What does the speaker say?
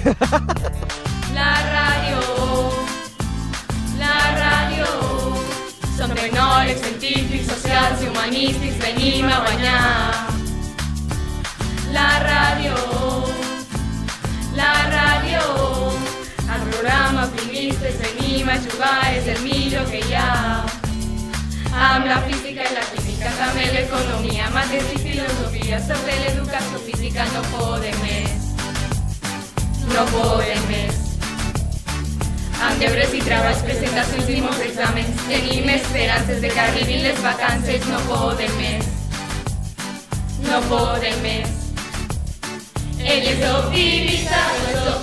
La ràdio, la ràdio, som tecnòlegs, científics, socials i humanístics, venim a guanyar. La ràdio, la ràdio, al programa optimistes venim a jugar, és el millor que hi ha. Amb la física i la química, també l'economia, mateix i filosofia, sobre l'educació física no podem. No podem més. Amb deures i treballs, presentacions i molts exàmens, tenim esperances de que arribin les vacances, no podem més. No podem més. Ell és optimista, no